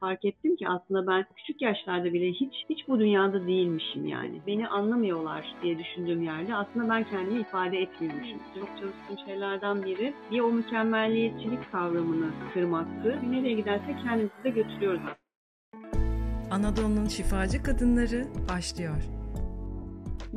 fark ettim ki aslında ben küçük yaşlarda bile hiç hiç bu dünyada değilmişim yani. Beni anlamıyorlar diye düşündüğüm yerde aslında ben kendimi ifade etmiyormuşum. Çok çalıştığım şeylerden biri bir o mükemmelliyetçilik kavramını kırmaktı. Nereye gidersek kendimizi de götürüyoruz Anadolu'nun şifacı kadınları başlıyor.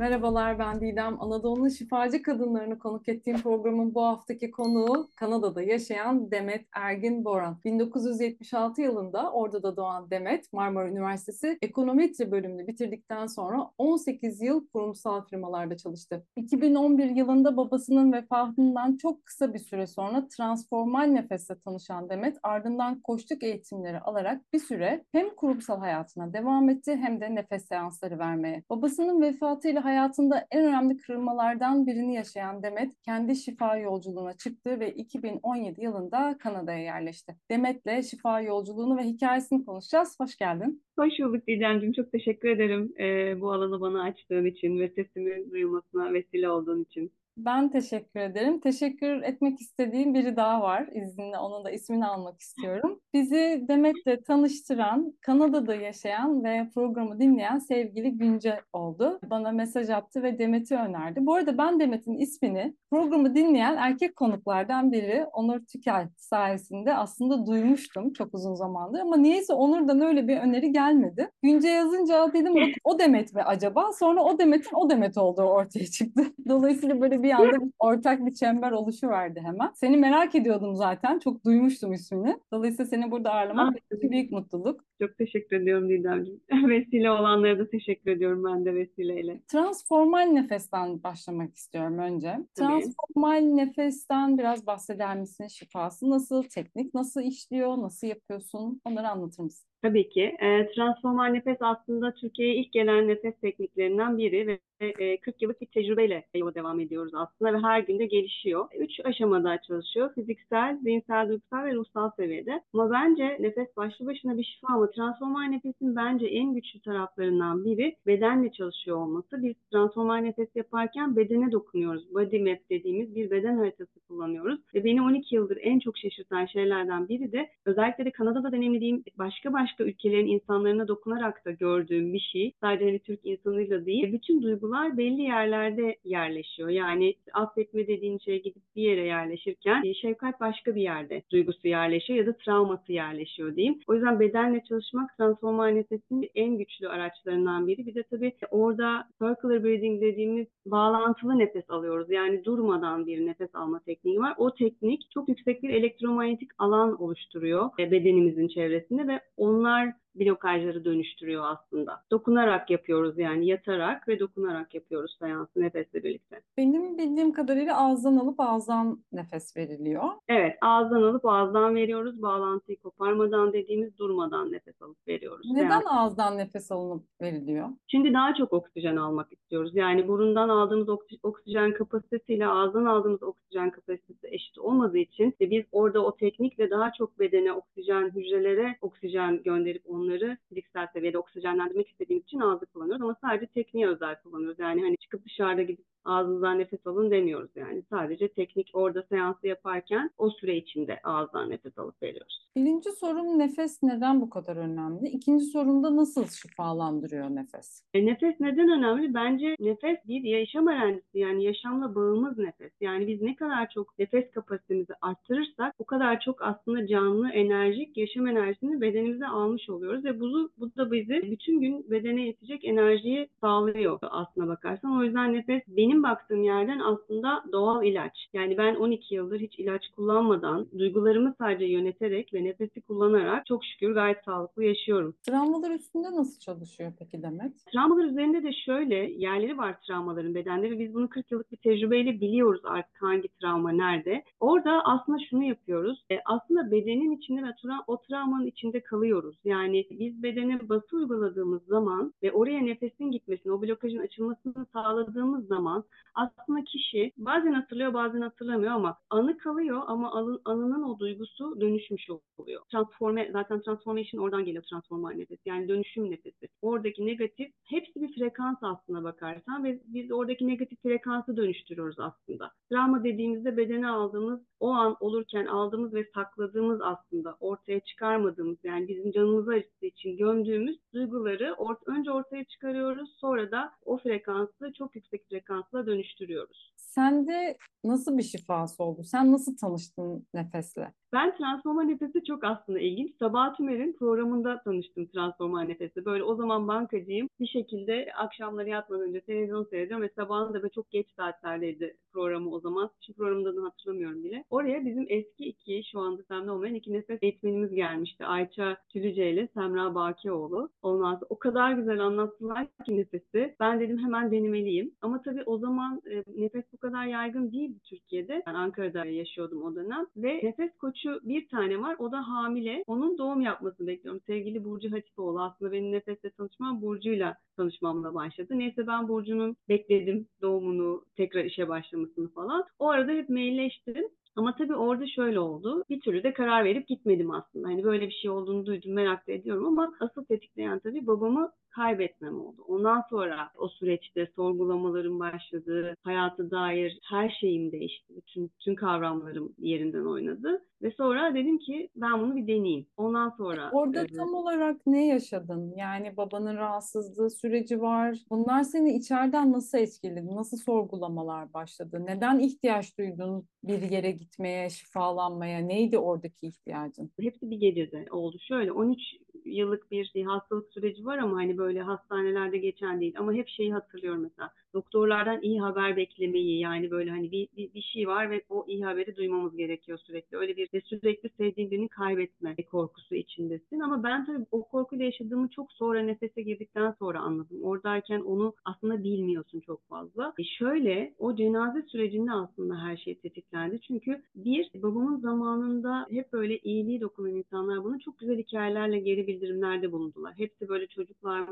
Merhabalar ben Didem. Anadolu'nun şifacı kadınlarını konuk ettiğim programın bu haftaki konuğu Kanada'da yaşayan Demet Ergin Boran. 1976 yılında orada da doğan Demet, Marmara Üniversitesi Ekonometri bölümünü bitirdikten sonra 18 yıl kurumsal firmalarda çalıştı. 2011 yılında babasının vefatından çok kısa bir süre sonra transformal nefesle tanışan Demet ardından koçluk eğitimleri alarak bir süre hem kurumsal hayatına devam etti hem de nefes seansları vermeye. Babasının vefatıyla hayatında en önemli kırılmalardan birini yaşayan Demet kendi şifa yolculuğuna çıktı ve 2017 yılında Kanada'ya yerleşti. Demet'le şifa yolculuğunu ve hikayesini konuşacağız. Hoş geldin. Hoş bulduk Didemciğim. Çok teşekkür ederim e, bu alanı bana açtığın için ve sesimin duyulmasına vesile olduğun için. Ben teşekkür ederim. Teşekkür etmek istediğim biri daha var. İzninle onun da ismini almak istiyorum. Bizi Demet'le tanıştıran, Kanada'da yaşayan ve programı dinleyen sevgili Günce oldu. Bana mesaj attı ve Demet'i önerdi. Bu arada ben Demet'in ismini programı dinleyen erkek konuklardan biri Onur Tükel sayesinde aslında duymuştum çok uzun zamandır. Ama niyeyse Onur'dan öyle bir öneri gelmedi. Günce yazınca dedim o, o Demet mi acaba? Sonra o Demet'in o Demet olduğu ortaya çıktı. Dolayısıyla böyle bir anda ortak bir çember oluşu verdi hemen. Seni merak ediyordum zaten. Çok duymuştum ismini. Dolayısıyla seni burada ağırlamak ah, büyük mutluluk. Çok teşekkür ediyorum Didemciğim. Vesile olanlara da teşekkür ediyorum ben de vesileyle. Transformal nefesten başlamak istiyorum önce. Transformal nefesten biraz bahseder misin? Şifası nasıl? Teknik nasıl işliyor? Nasıl yapıyorsun? Onları anlatır mısın? Tabii ki. E, transformal nefes aslında Türkiye'ye ilk gelen nefes tekniklerinden biri ve e, 40 yıllık bir tecrübeyle yola devam ediyoruz aslında ve her gün de gelişiyor. Üç aşamada çalışıyor. Fiziksel, zihinsel, duygusal ve ruhsal seviyede. Ama bence nefes başlı başına bir şifa ama transformal nefesin bence en güçlü taraflarından biri bedenle çalışıyor olması. Biz transformal nefes yaparken bedene dokunuyoruz. Body map dediğimiz bir beden haritası kullanıyoruz. Ve beni 12 yıldır en çok şaşırtan şeylerden biri de özellikle de Kanada'da deneyimlediğim başka başka başka ülkelerin insanlarına dokunarak da gördüğüm bir şey. Sadece hani Türk insanıyla değil. Bütün duygular belli yerlerde yerleşiyor. Yani affetme dediğin şey gidip bir yere yerleşirken e, şefkat başka bir yerde duygusu yerleşiyor ya da travması yerleşiyor diyeyim. O yüzden bedenle çalışmak transformal nefesin en güçlü araçlarından biri. Bir de tabii orada circular breathing dediğimiz bağlantılı nefes alıyoruz. Yani durmadan bir nefes alma tekniği var. O teknik çok yüksek bir elektromanyetik alan oluşturuyor e, bedenimizin çevresinde ve onlar blokajları dönüştürüyor aslında. Dokunarak yapıyoruz yani yatarak ve dokunarak yapıyoruz seansı nefesle birlikte. Benim bildiğim kadarıyla ağızdan alıp ağızdan nefes veriliyor. Evet ağızdan alıp ağızdan veriyoruz. Bağlantıyı koparmadan dediğimiz durmadan nefes alıp veriyoruz. Neden seans. ağızdan nefes alınıp veriliyor? Çünkü daha çok oksijen almak istiyoruz. Yani burundan aldığımız oksijen kapasitesiyle ağızdan aldığımız oksijen kapasitesi eşit olmadığı için ve biz orada o teknikle daha çok bedene oksijen hücrelere oksijen gönderip onu onları fiziksel seviyede oksijenlendirmek istediğimiz için ağzı kullanıyoruz ama sadece tekniğe özel kullanıyoruz. Yani hani çıkıp dışarıda gidip ağzınızdan nefes alın demiyoruz yani. Sadece teknik orada seansı yaparken o süre içinde ağızdan nefes alıp veriyoruz. Birinci sorum nefes neden bu kadar önemli? İkinci sorumda nasıl şifalandırıyor nefes? E, nefes neden önemli? Bence nefes bir yaşam öğrencisi yani yaşamla bağımız nefes. Yani biz ne kadar çok nefes kapasitemizi arttırırsak o kadar çok aslında canlı, enerjik yaşam enerjisini bedenimize almış oluyoruz ve bu, bu da bizi bütün gün bedene yetecek enerjiyi sağlıyor aslına bakarsan. O yüzden nefes benim benim baktığım yerden aslında doğal ilaç. Yani ben 12 yıldır hiç ilaç kullanmadan, duygularımı sadece yöneterek ve nefesi kullanarak çok şükür gayet sağlıklı yaşıyorum. Travmalar üstünde nasıl çalışıyor peki Demet? Travmalar üzerinde de şöyle yerleri var travmaların bedende ve biz bunu 40 yıllık bir tecrübeyle biliyoruz artık hangi travma nerede. Orada aslında şunu yapıyoruz. E, aslında bedenin içinde ve o travmanın içinde kalıyoruz. Yani biz bedene bası uyguladığımız zaman ve oraya nefesin gitmesini, o blokajın açılmasını sağladığımız zaman aslında kişi bazen hatırlıyor bazen hatırlamıyor ama anı kalıyor ama anının o duygusu dönüşmüş oluyor. Transforme, zaten transformation oradan geliyor transformal nefes. Yani dönüşüm nefesi. Oradaki negatif hepsi bir frekans aslına bakarsan ve biz oradaki negatif frekansı dönüştürüyoruz aslında. Travma dediğimizde bedene aldığımız o an olurken aldığımız ve sakladığımız aslında ortaya çıkarmadığımız yani bizim canımızı acıttığı için gömdüğümüz duyguları or önce ortaya çıkarıyoruz sonra da o frekansı çok yüksek frekansla dönüştürüyoruz. Sende nasıl bir şifası oldu? Sen nasıl tanıştın nefesle? Ben Transforma Nefesi çok aslında ilginç. Sabah Tümer'in programında tanıştım Transforma Nefesi. Böyle o zaman bankacıyım. Bir şekilde akşamları yatmadan önce televizyon seyrediyorum ve sabahın da böyle çok geç saatlerdeydi programı o zaman. Şimdi programın adını hatırlamıyorum bile. Oraya bizim eski iki, şu anda semde olmayan iki nefes eğitmenimiz gelmişti. Ayça Tülüce ile Semra Bakioğlu. Ondan o kadar güzel anlattılar ki nefesi. Ben dedim hemen denemeliyim. Ama tabii o zaman e, nefes bu kadar yaygın değildi Türkiye'de. Ben Ankara'da yaşıyordum o dönem. Ve nefes koçu bir tane var. O da hamile. Onun doğum yapmasını bekliyorum. Sevgili Burcu Hatipoğlu. Aslında benim nefesle tanışmam Burcu'yla tanışmamla başladı. Neyse ben Burcu'nun bekledim doğumunu, tekrar işe başlamasını falan. O arada hep mailleştim. Ama tabii orada şöyle oldu. Bir türlü de karar verip gitmedim aslında. Hani böyle bir şey olduğunu duydum, merak da ediyorum ama asıl tetikleyen tabii babamı kaybetmem oldu. Ondan sonra o süreçte sorgulamalarım başladı. Hayata dair her şeyim değişti. Bütün, bütün kavramlarım yerinden oynadı. Ve sonra dedim ki ben bunu bir deneyeyim. Ondan sonra... Orada e, tam olarak ne yaşadın? Yani babanın rahatsızlığı süreci var. Bunlar seni içeriden nasıl etkiledi? Nasıl sorgulamalar başladı? Neden ihtiyaç duydun bir yere gitmeye, şifalanmaya? Neydi oradaki ihtiyacın? Hepsi bir gecede oldu. Şöyle 13 yıllık bir hastalık süreci var ama hani böyle hastanelerde geçen değil. Ama hep şeyi hatırlıyorum mesela. Doktorlardan iyi haber beklemeyi yani böyle hani bir, bir, bir şey var ve o iyi haberi duymamız gerekiyor sürekli. Öyle bir ve sürekli sevdiğin birini kaybetme korkusu içindesin. Ama ben tabii o korkuyla yaşadığımı çok sonra nefese girdikten sonra anladım. Oradayken onu aslında bilmiyorsun çok fazla. E şöyle o cenaze sürecinde aslında her şey tetiklendi. Çünkü bir babamın zamanında hep böyle iyiliği dokunan insanlar bunu çok güzel hikayelerle geri bildirimlerde bulundular. Hepsi böyle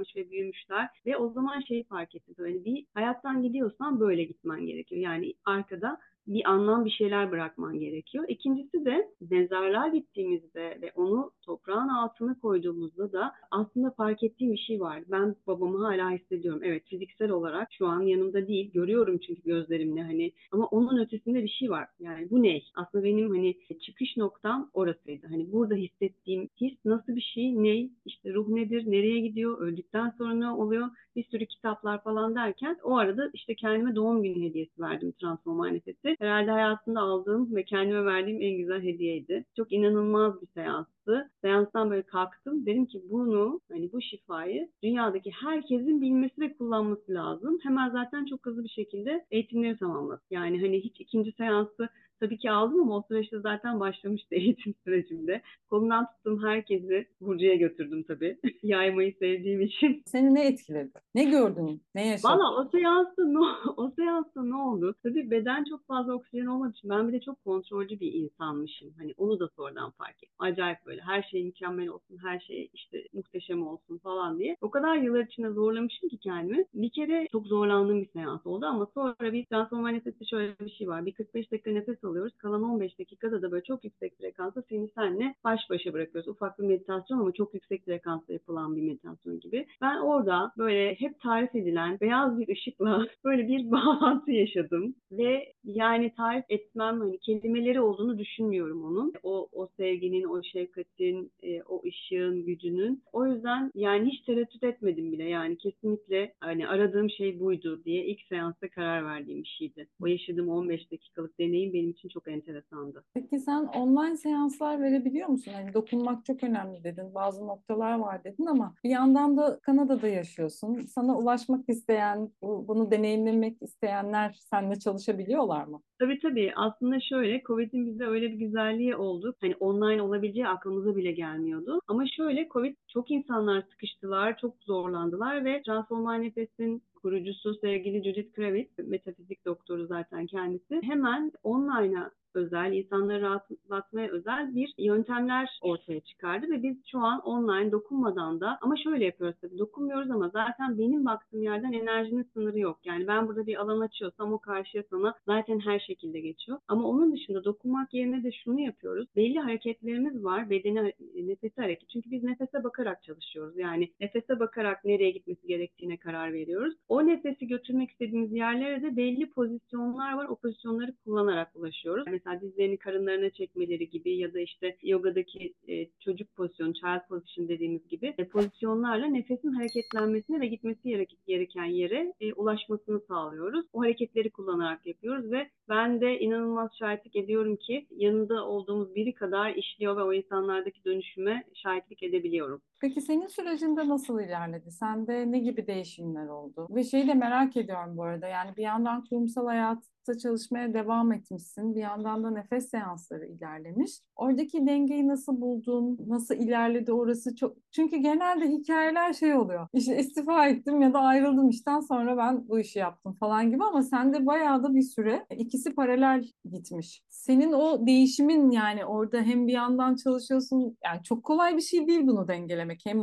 çocuklarmış ve büyümüşler ve o zaman şeyi fark ettim. Böyle bir hayattan gidiyorsan böyle gitmen gerekiyor. Yani arkada bir anlam bir şeyler bırakman gerekiyor. İkincisi de mezarlığa gittiğimizde ve onu toprağın altına koyduğumuzda da aslında fark ettiğim bir şey var. Ben babamı hala hissediyorum. Evet fiziksel olarak şu an yanımda değil. Görüyorum çünkü gözlerimle hani ama onun ötesinde bir şey var. Yani bu ne? Aslında benim hani çıkış noktam orasıydı. Hani burada hissettiğim his nasıl bir şey? Ne? İşte ruh nedir? Nereye gidiyor? Öldükten sonra ne oluyor? Bir sürü kitaplar falan derken o arada işte kendime doğum günü hediyesi verdim transforma nefesi herhalde hayatımda aldığım ve kendime verdiğim en güzel hediyeydi. Çok inanılmaz bir seanstı. Seanstan böyle kalktım. Dedim ki bunu hani bu şifayı dünyadaki herkesin bilmesi ve kullanması lazım. Hemen zaten çok hızlı bir şekilde eğitimleri tamamladım. Yani hani hiç ikinci seansı Tabii ki aldım ama o süreçte zaten başlamıştı eğitim sürecimde. Kolundan tuttum herkesi Burcu'ya götürdüm tabii. Yaymayı sevdiğim için. Seni ne etkiledi? Ne gördün? Ne yaşadın? Valla o seansta ne, o seansta ne oldu? Tabii beden çok fazla oksijen olmadığı için ben bir de çok kontrolcü bir insanmışım. Hani onu da sonradan fark ettim. Acayip böyle her şey mükemmel olsun, her şey işte muhteşem olsun falan diye. O kadar yıllar içinde zorlamışım ki kendimi. Bir kere çok zorlandığım bir seans oldu ama sonra bir transforma nefesi şöyle bir şey var. Bir 45 dakika nefes alıyoruz. Kalan 15 dakikada da böyle çok yüksek frekansta seni senle baş başa bırakıyoruz. Ufak bir meditasyon ama çok yüksek frekansta yapılan bir meditasyon gibi. Ben orada böyle hep tarif edilen beyaz bir ışıkla böyle bir bağlantı yaşadım ve yani tarif etmem hani kelimeleri olduğunu düşünmüyorum onun. O o sevginin, o şefkatin, e, o ışığın, gücünün. O yüzden yani hiç tereddüt etmedim bile. Yani kesinlikle hani aradığım şey buydu diye ilk seansta karar verdiğim bir şeydi. O yaşadığım 15 dakikalık deneyim benim için çok enteresandı. Peki sen online seanslar verebiliyor musun? Hani dokunmak çok önemli dedin. Bazı noktalar var dedin ama bir yandan da Kanada'da yaşıyorsun. Sana ulaşmak isteyen, bunu deneyimlemek isteyenler seninle çalışabiliyorlar mı? Tabii tabii. Aslında şöyle, Covid'in bize öyle bir güzelliği oldu. Hani online olabileceği aklımıza bile gelmiyordu. Ama şöyle, Covid çok insanlar sıkıştılar, çok zorlandılar ve Transformal Nefes'in kurucusu sevgili Judith Kravitz, metafizik doktoru zaten kendisi. Hemen online'a özel, insanları rahatlatmaya özel bir yöntemler ortaya çıkardı ve biz şu an online dokunmadan da ama şöyle yapıyoruz tabii dokunmuyoruz ama zaten benim baktığım yerden enerjinin sınırı yok. Yani ben burada bir alan açıyorsam o karşıya sana zaten her şekilde geçiyor. Ama onun dışında dokunmak yerine de şunu yapıyoruz. Belli hareketlerimiz var. Bedeni, nefesi hareket. Çünkü biz nefese bakarak çalışıyoruz. Yani nefese bakarak nereye gitmesi gerektiğine karar veriyoruz. O nefesi götürmek istediğimiz yerlere de belli pozisyonlar var. O pozisyonları kullanarak ulaşıyoruz. Mesela dizlerini karınlarına çekmeleri gibi ya da işte yogadaki e, çocuk pozisyonu, child position dediğimiz gibi e, pozisyonlarla nefesin hareketlenmesine ve gitmesi gereken yere e, ulaşmasını sağlıyoruz. O hareketleri kullanarak yapıyoruz ve ben de inanılmaz şahitlik ediyorum ki yanında olduğumuz biri kadar işliyor ve o insanlardaki dönüşüme şahitlik edebiliyorum. Peki senin sürecinde nasıl ilerledi? Sende ne gibi değişimler oldu? Ve şeyi de merak ediyorum bu arada. Yani bir yandan kurumsal hayatta çalışmaya devam etmişsin. Bir yandan da nefes seansları ilerlemiş. Oradaki dengeyi nasıl buldun? Nasıl ilerledi orası? Çok Çünkü genelde hikayeler şey oluyor. İşte istifa ettim ya da ayrıldım işten sonra ben bu işi yaptım falan gibi ama sende bayağı da bir süre ikisi paralel gitmiş. Senin o değişimin yani orada hem bir yandan çalışıyorsun yani çok kolay bir şey değil bunu dengelemek. Hem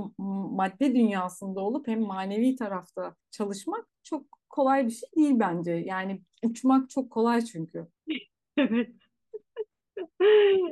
madde dünyasında olup hem manevi tarafta çalışmak çok kolay bir şey değil bence. Yani uçmak çok kolay çünkü. Evet.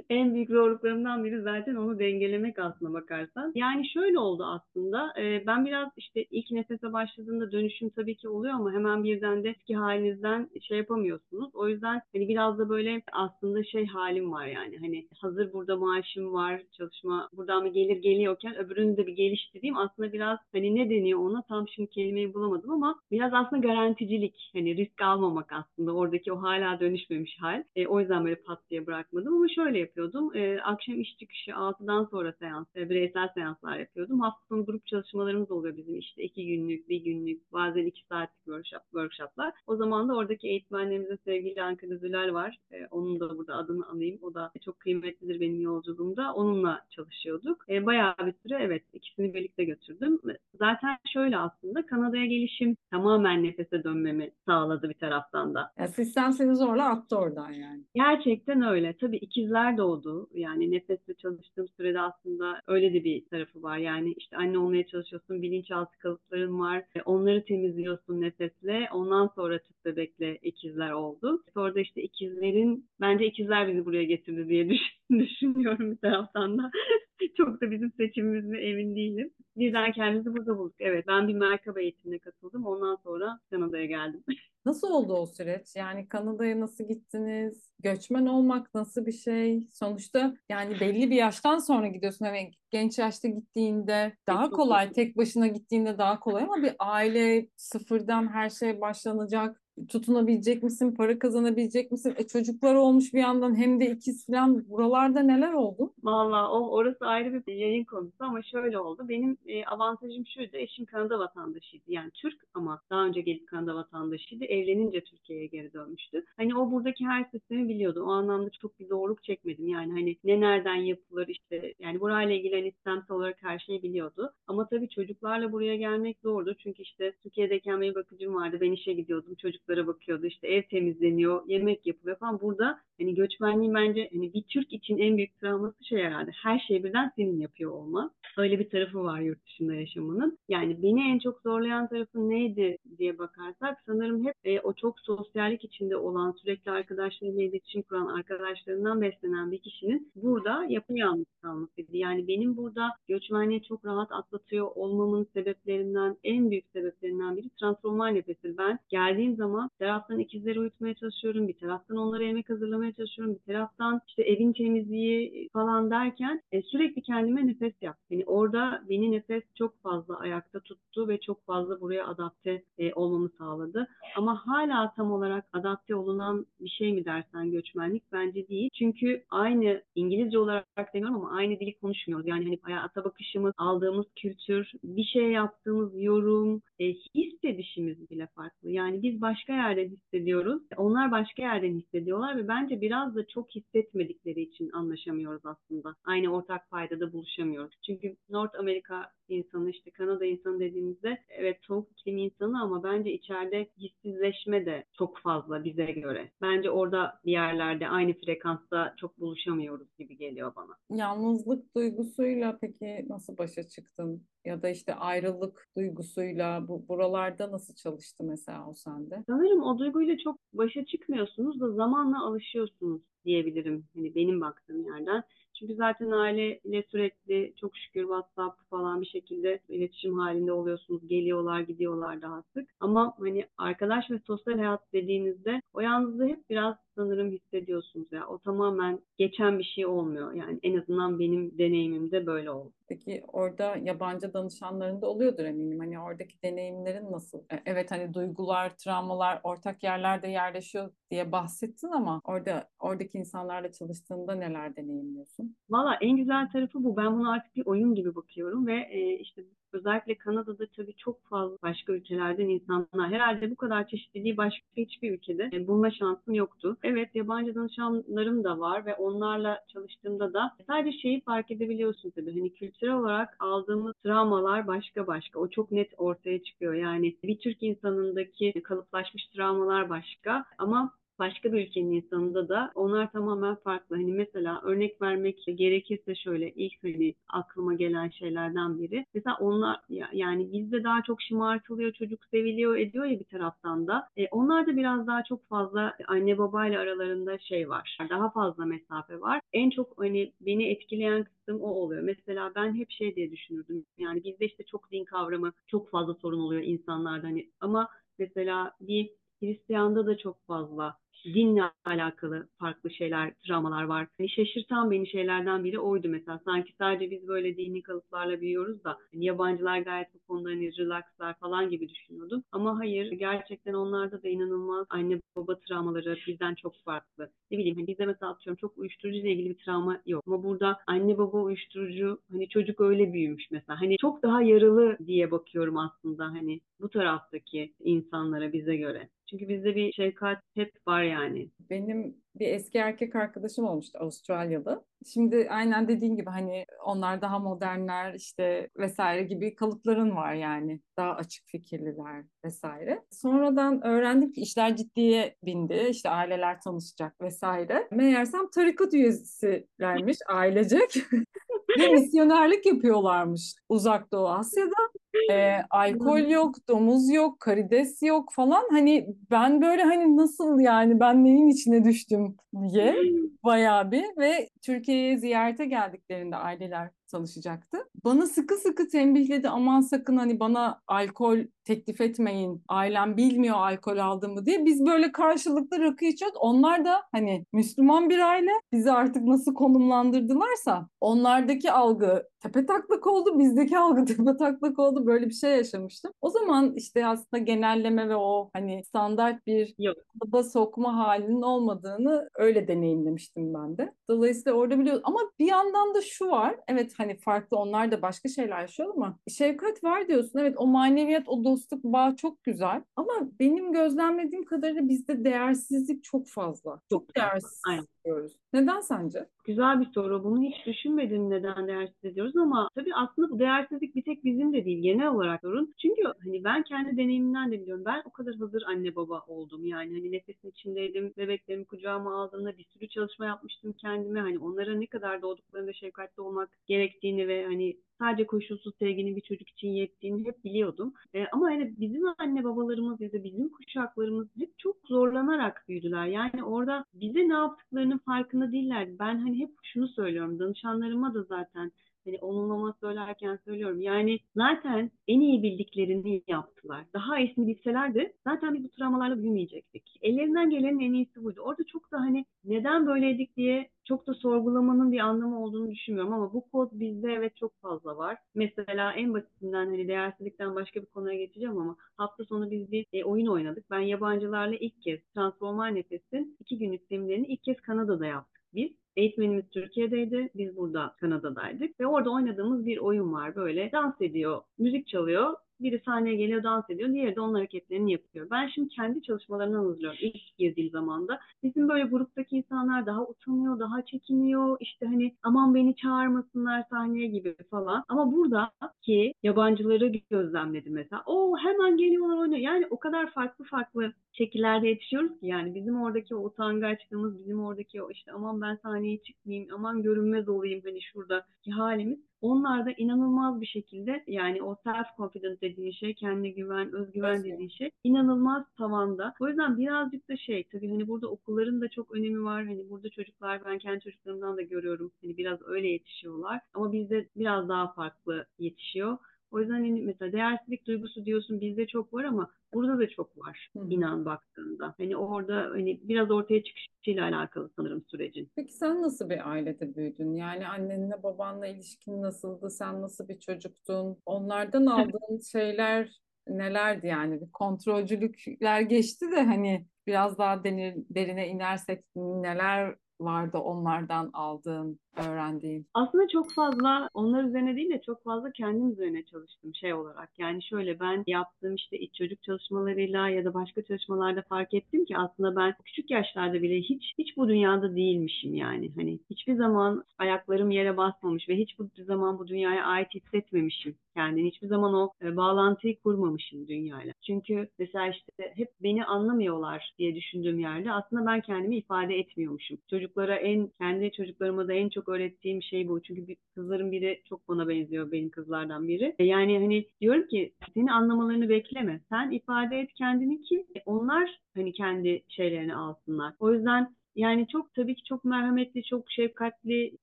En büyük zorluklarımdan biri zaten onu dengelemek aslına bakarsan. Yani şöyle oldu aslında. E, ben biraz işte ilk nefese başladığında dönüşüm tabii ki oluyor ama hemen birden de halinizden şey yapamıyorsunuz. O yüzden hani biraz da böyle aslında şey halim var yani. Hani hazır burada maaşım var, çalışma buradan bir gelir geliyorken öbürünü de bir geliştireyim. Aslında biraz hani ne deniyor ona tam şimdi kelimeyi bulamadım ama biraz aslında garanticilik. Hani risk almamak aslında oradaki o hala dönüşmemiş hal. E, o yüzden böyle pat diye bırakmadım ama şöyle yapıyordum. E, akşam iş çıkışı 6'dan sonra seans, e, bireysel seanslar yapıyordum. Hafta sonu grup çalışmalarımız oluyor bizim işte iki günlük, bir günlük, bazen iki saatlik workshop, workshoplar. O zaman da oradaki eğitmenlerimizin sevgili Ankara Zülal var. E, onun da burada adını anayım. O da çok kıymetlidir benim yolculuğumda. Onunla çalışıyorduk. E, bayağı bir süre evet ikisini birlikte götürdüm. Zaten şöyle aslında Kanada'ya gelişim tamamen nefese dönmemi sağladı bir taraftan da. Ya sistem seni zorla attı oradan yani. Gerçekten öyle. Tabii ikizler doğdu. Yani nefesle çalıştığım sürede aslında öyle de bir tarafı var. Yani işte anne olmaya çalışıyorsun, bilinçaltı kalıpların var. E, onları temizliyorsun nefesle. Ondan sonra tüp bebekle ikizler oldu. Sonra da işte ikizlerin, bence ikizler bizi buraya getirdi diye düşünüyorum bir taraftan da. Çok da bizim seçimimiz mi emin değilim. Birden kendimizi burada bulduk. Evet ben bir merkaba eğitimine katıldım. Ondan sonra Kanada'ya geldim. Nasıl oldu o süreç? Yani Kanada'ya nasıl gittiniz? Göçmen olmak nasıl bir şey? Sonuçta yani belli bir yaştan sonra gidiyorsun. Evet, genç yaşta gittiğinde daha kolay, tek başına gittiğinde daha kolay ama bir aile sıfırdan her şey başlanacak tutunabilecek misin, para kazanabilecek misin? E çocuklar olmuş bir yandan hem de ikiz falan buralarda neler oldu? Valla o orası ayrı bir yayın konusu ama şöyle oldu. Benim e, avantajım şuydu. Eşim Kanada vatandaşıydı. Yani Türk ama daha önce gelip Kanada vatandaşıydı. Evlenince Türkiye'ye geri dönmüştü. Hani o buradaki her sistemi biliyordu. O anlamda çok bir zorluk çekmedim. Yani hani ne nereden yapılır işte yani burayla ilgili hani sistemsel olarak her şeyi biliyordu. Ama tabii çocuklarla buraya gelmek zordu. Çünkü işte Türkiye'deyken benim bakıcım vardı. Ben işe gidiyordum. Çocuk çocuklara bakıyordu. İşte ev temizleniyor, yemek yapılıyor falan. Burada hani göçmenliğin bence hani bir Türk için en büyük travması şey herhalde. Her şeyi birden senin yapıyor olma. Öyle bir tarafı var yurt dışında yaşamanın. Yani beni en çok zorlayan tarafı neydi diye bakarsak sanırım hep e, o çok sosyallik içinde olan, sürekli arkadaşlarıyla iletişim kuran, arkadaşlarından beslenen bir kişinin burada yapayalnız kalmasıydı. Yani benim burada göçmenliği çok rahat atlatıyor olmamın sebeplerinden, en büyük sebeplerinden biri transformal nefesi. Ben geldiğim zaman ama bir taraftan ikizleri uyutmaya çalışıyorum, bir taraftan onlara yemek hazırlamaya çalışıyorum, bir taraftan işte evin temizliği falan derken e, sürekli kendime nefes yap. Yani orada beni nefes çok fazla ayakta tuttu ve çok fazla buraya adapte e, olmamı sağladı. Ama hala tam olarak adapte olunan bir şey mi dersen göçmenlik bence değil. Çünkü aynı İngilizce olarak demiyorum ama aynı dili konuşmuyoruz. Yani hani hayata bakışımız, aldığımız kültür, bir şey yaptığımız yorum, e, hissedişimiz bile farklı. Yani biz başka başka yerden hissediyoruz. Onlar başka yerden hissediyorlar ve bence biraz da çok hissetmedikleri için anlaşamıyoruz aslında. Aynı ortak paydada buluşamıyoruz. Çünkü North Amerika insanı işte Kanada insanı dediğimizde evet soğuk iklim insanı ama bence içeride hissizleşme de çok fazla bize göre. Bence orada bir yerlerde aynı frekansta çok buluşamıyoruz gibi geliyor bana. Yalnızlık duygusuyla peki nasıl başa çıktın? Ya da işte ayrılık duygusuyla bu buralarda nasıl çalıştı mesela o sende? Sanırım o duyguyla çok başa çıkmıyorsunuz da zamanla alışıyorsunuz diyebilirim. Hani benim baktığım yerden. Çünkü zaten aileyle sürekli çok şükür WhatsApp falan bir şekilde iletişim halinde oluyorsunuz. Geliyorlar, gidiyorlar daha sık. Ama hani arkadaş ve sosyal hayat dediğinizde o yalnızlığı hep biraz sanırım hissediyorsunuz ya. O tamamen geçen bir şey olmuyor. Yani en azından benim deneyimimde böyle oldu. Peki orada yabancı danışanların da oluyordur eminim. Hani oradaki deneyimlerin nasıl? E, evet hani duygular, travmalar ortak yerlerde yerleşiyor diye bahsettin ama orada oradaki insanlarla çalıştığında neler deneyimliyorsun? Valla en güzel tarafı bu. Ben bunu artık bir oyun gibi bakıyorum ve e, işte özellikle Kanada'da tabii çok fazla başka ülkelerden insanlar. Herhalde bu kadar çeşitliliği başka hiçbir ülkede e, bulma şansım yoktu. Evet yabancı danışanlarım da var ve onlarla çalıştığımda da sadece şeyi fark edebiliyorsun tabii. Hani kültürel olarak aldığımız travmalar başka başka. O çok net ortaya çıkıyor. Yani bir Türk insanındaki kalıplaşmış travmalar başka ama başka bir ülkenin insanında da onlar tamamen farklı. Hani mesela örnek vermek gerekirse şöyle ilk hani aklıma gelen şeylerden biri. Mesela onlar yani bizde daha çok şımartılıyor, çocuk seviliyor ediyor ya bir taraftan da. E, onlar da biraz daha çok fazla anne babayla aralarında şey var. Daha fazla mesafe var. En çok hani beni etkileyen kısım o oluyor. Mesela ben hep şey diye düşünürdüm. Yani bizde işte çok din kavramı çok fazla sorun oluyor insanlarda hani ama mesela bir Hristiyan'da da çok fazla dinle alakalı farklı şeyler, travmalar var. Hani şaşırtan beni şeylerden biri oydu mesela. Sanki sadece biz böyle dini kalıplarla büyüyoruz da hani yabancılar gayet bu konuda hani relaxlar falan gibi düşünüyordum. Ama hayır gerçekten onlarda da inanılmaz anne baba travmaları bizden çok farklı. Ne bileyim hani bizde mesela atıyorum çok uyuşturucu ile ilgili bir travma yok. Ama burada anne baba uyuşturucu hani çocuk öyle büyümüş mesela. Hani çok daha yaralı diye bakıyorum aslında hani bu taraftaki insanlara bize göre. Çünkü bizde bir şefkat hep var yani. Benim bir eski erkek arkadaşım olmuştu Avustralyalı. Şimdi aynen dediğin gibi hani onlar daha modernler işte vesaire gibi kalıpların var yani. Daha açık fikirliler vesaire. Sonradan öğrendim ki işler ciddiye bindi. İşte aileler tanışacak vesaire. Meğersem tarikat üyesilermiş ailecek. Ve misyonerlik yapıyorlarmış Uzak Doğu Asya'da. E, alkol yok, domuz yok, karides yok falan. Hani ben böyle hani nasıl yani ben neyin içine düştüm diye bayağı bir ve Türkiye'ye ziyarete geldiklerinde aileler çalışacaktı. Bana sıkı sıkı tembihledi aman sakın hani bana alkol teklif etmeyin. Ailem bilmiyor alkol aldığımı diye. Biz böyle karşılıklı rakı içiyoruz. Onlar da hani Müslüman bir aile. Bizi artık nasıl konumlandırdılarsa onlardaki algı tepe taklak oldu. Bizdeki algı tepe taklak oldu. Böyle bir şey yaşamıştım. O zaman işte aslında genelleme ve o hani standart bir kalıba sokma halinin olmadığını öyle deneyimlemiştim ben de. Dolayısıyla orada biliyoruz. Ama bir yandan da şu var. Evet hani farklı onlar da başka şeyler yaşıyor ama şefkat var diyorsun. Evet o maneviyat, o dostluk bağı çok güzel. Ama benim gözlemlediğim kadarıyla bizde değersizlik çok fazla. Çok değersiz Aynen. diyoruz. Neden sence? Güzel bir soru. Bunu hiç düşünmedim neden değersiz ediyoruz ama tabii aslında bu değersizlik bir tek bizim de değil. Genel olarak sorun. Çünkü hani ben kendi deneyimimden de biliyorum. Ben o kadar hazır anne baba oldum. Yani hani nefesin içindeydim. Bebeklerimi kucağıma aldığımda bir sürü çalışma yapmıştım kendime. Hani onlara ne kadar doğduklarında şefkatli olmak gerektiğini ve hani sadece koşulsuz sevginin bir çocuk için yettiğini hep biliyordum. E, ama hani bizim anne babalarımız ya da bizim kuşaklarımız hep çok zorlanarak büyüdüler. Yani orada bize ne yaptıklarının farkında değiller. Ben hani hep şunu söylüyorum. Danışanlarıma da zaten hani olumlama söylerken söylüyorum. Yani zaten en iyi bildiklerini yaptılar. Daha iyisini bilselerdi zaten biz bu travmalarla büyümeyecektik. Ellerinden gelenin en iyisi buydu. Orada çok da hani neden böyleydik diye çok da sorgulamanın bir anlamı olduğunu düşünmüyorum ama bu kod bizde evet çok fazla var. Mesela en basitinden hani değersizlikten başka bir konuya geçeceğim ama hafta sonu biz bir e, oyun oynadık. Ben yabancılarla ilk kez Transformer Nefes'in iki günlük seminerini ilk kez Kanada'da yaptık biz. Eğitmenimiz Türkiye'deydi, biz burada Kanada'daydık ve orada oynadığımız bir oyun var böyle dans ediyor, müzik çalıyor, biri sahneye geliyor dans ediyor, diğeri de onun hareketlerini yapıyor. Ben şimdi kendi çalışmalarını hazırlıyorum ilk girdiğim zamanda. Bizim böyle gruptaki insanlar daha utanıyor, daha çekiniyor, işte hani aman beni çağırmasınlar sahneye gibi falan. Ama burada ki yabancıları gözlemledim mesela. O hemen geliyorlar oynuyor. Yani o kadar farklı farklı şekillerde yetişiyoruz ki yani bizim oradaki o utangaçlığımız, bizim oradaki o işte aman ben sahneye çıkmayayım, aman görünmez olayım hani şuradaki halimiz onlar da inanılmaz bir şekilde yani o self confident dediğin şey, kendine güven, özgüven evet. dediğin şey inanılmaz tavanda. O yüzden birazcık da şey tabii hani burada okulların da çok önemi var. Hani burada çocuklar ben kendi çocuklarımdan da görüyorum. Hani biraz öyle yetişiyorlar. Ama bizde biraz daha farklı yetişiyor. O yüzden hani mesela değersizlik duygusu diyorsun bizde çok var ama burada da çok var Hı. inan baktığında. Hani orada hani biraz ortaya çıkışıyla alakalı sanırım sürecin. Peki sen nasıl bir ailede büyüdün? Yani annenle babanla ilişkin nasıldı? Sen nasıl bir çocuktun? Onlardan aldığın şeyler nelerdi yani? Bir kontrolcülükler geçti de hani biraz daha denir, derine inersek neler vardı onlardan aldığın, öğrendiğin? Aslında çok fazla onlar üzerine değil de çok fazla kendim üzerine çalıştım şey olarak. Yani şöyle ben yaptığım işte iç çocuk çalışmalarıyla ya da başka çalışmalarda fark ettim ki aslında ben küçük yaşlarda bile hiç hiç bu dünyada değilmişim yani. Hani hiçbir zaman ayaklarım yere basmamış ve hiç bu zaman bu dünyaya ait hissetmemişim kendini. Hiçbir zaman o e, bağlantıyı kurmamışım dünyayla. Çünkü mesela işte hep beni anlamıyorlar diye düşündüğüm yerde aslında ben kendimi ifade etmiyormuşum. Çocuklara en kendi çocuklarıma da en çok öğrettiğim şey bu. Çünkü bir, kızların biri çok bana benziyor benim kızlardan biri. E, yani hani diyorum ki seni anlamalarını bekleme. Sen ifade et kendini ki onlar hani kendi şeylerini alsınlar. O yüzden yani çok tabii ki çok merhametli, çok şefkatli,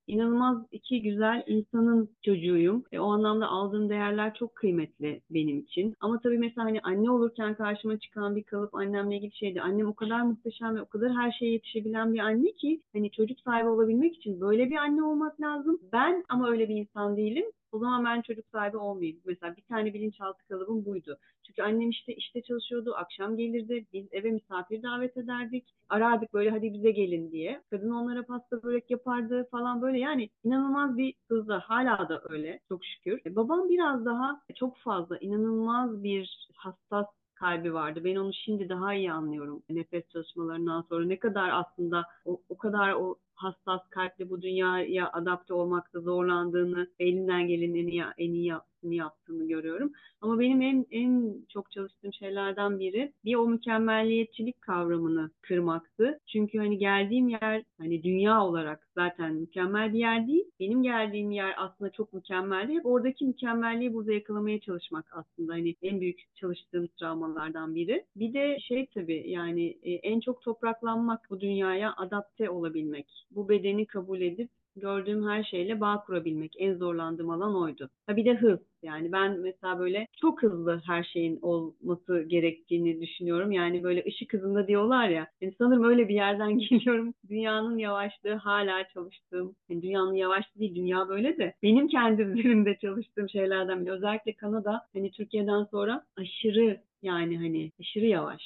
inanılmaz iki güzel insanın çocuğuyum. E, o anlamda aldığım değerler çok kıymetli benim için. Ama tabii mesela hani anne olurken karşıma çıkan bir kalıp annemle ilgili şeydi. Annem o kadar muhteşem ve o kadar her şeye yetişebilen bir anne ki hani çocuk sahibi olabilmek için böyle bir anne olmak lazım. Ben ama öyle bir insan değilim. O zaman ben çocuk sahibi olmayayım. Mesela bir tane bilinçaltı kalıbım buydu. Çünkü annem işte işte çalışıyordu, akşam gelirdi, biz eve misafir davet ederdik. Arardık böyle hadi bize gelin diye. Kadın onlara pasta börek yapardı falan böyle yani inanılmaz bir hızla hala da öyle çok şükür. E, babam biraz daha çok fazla inanılmaz bir hassas kalbi vardı. Ben onu şimdi daha iyi anlıyorum. Nefes çalışmalarından sonra ne kadar aslında o, o kadar o hassas kalple bu dünyaya adapte olmakta zorlandığını, elinden gelenin en iyi, en iyi yaptığını görüyorum. Ama benim en en çok çalıştığım şeylerden biri bir o mükemmelliyetçilik kavramını kırmaktı. Çünkü hani geldiğim yer hani dünya olarak zaten mükemmel bir yer değil. Benim geldiğim yer aslında çok mükemmeldi. Hep oradaki mükemmelliği burada yakalamaya çalışmak aslında hani en büyük çalıştığım travmalardan biri. Bir de şey tabii yani e, en çok topraklanmak bu dünyaya adapte olabilmek. Bu bedeni kabul edip gördüğüm her şeyle bağ kurabilmek en zorlandığım alan oydu. Ha bir de hız. Yani ben mesela böyle çok hızlı her şeyin olması gerektiğini düşünüyorum. Yani böyle ışık hızında diyorlar ya. Yani sanırım öyle bir yerden geliyorum. Dünyanın yavaşlığı hala çalıştığım. Yani dünyanın yavaşlığı değil, dünya böyle de. Benim kendi üzerimde çalıştığım şeylerden biri. Özellikle Kanada hani Türkiye'den sonra aşırı yani hani aşırı yavaş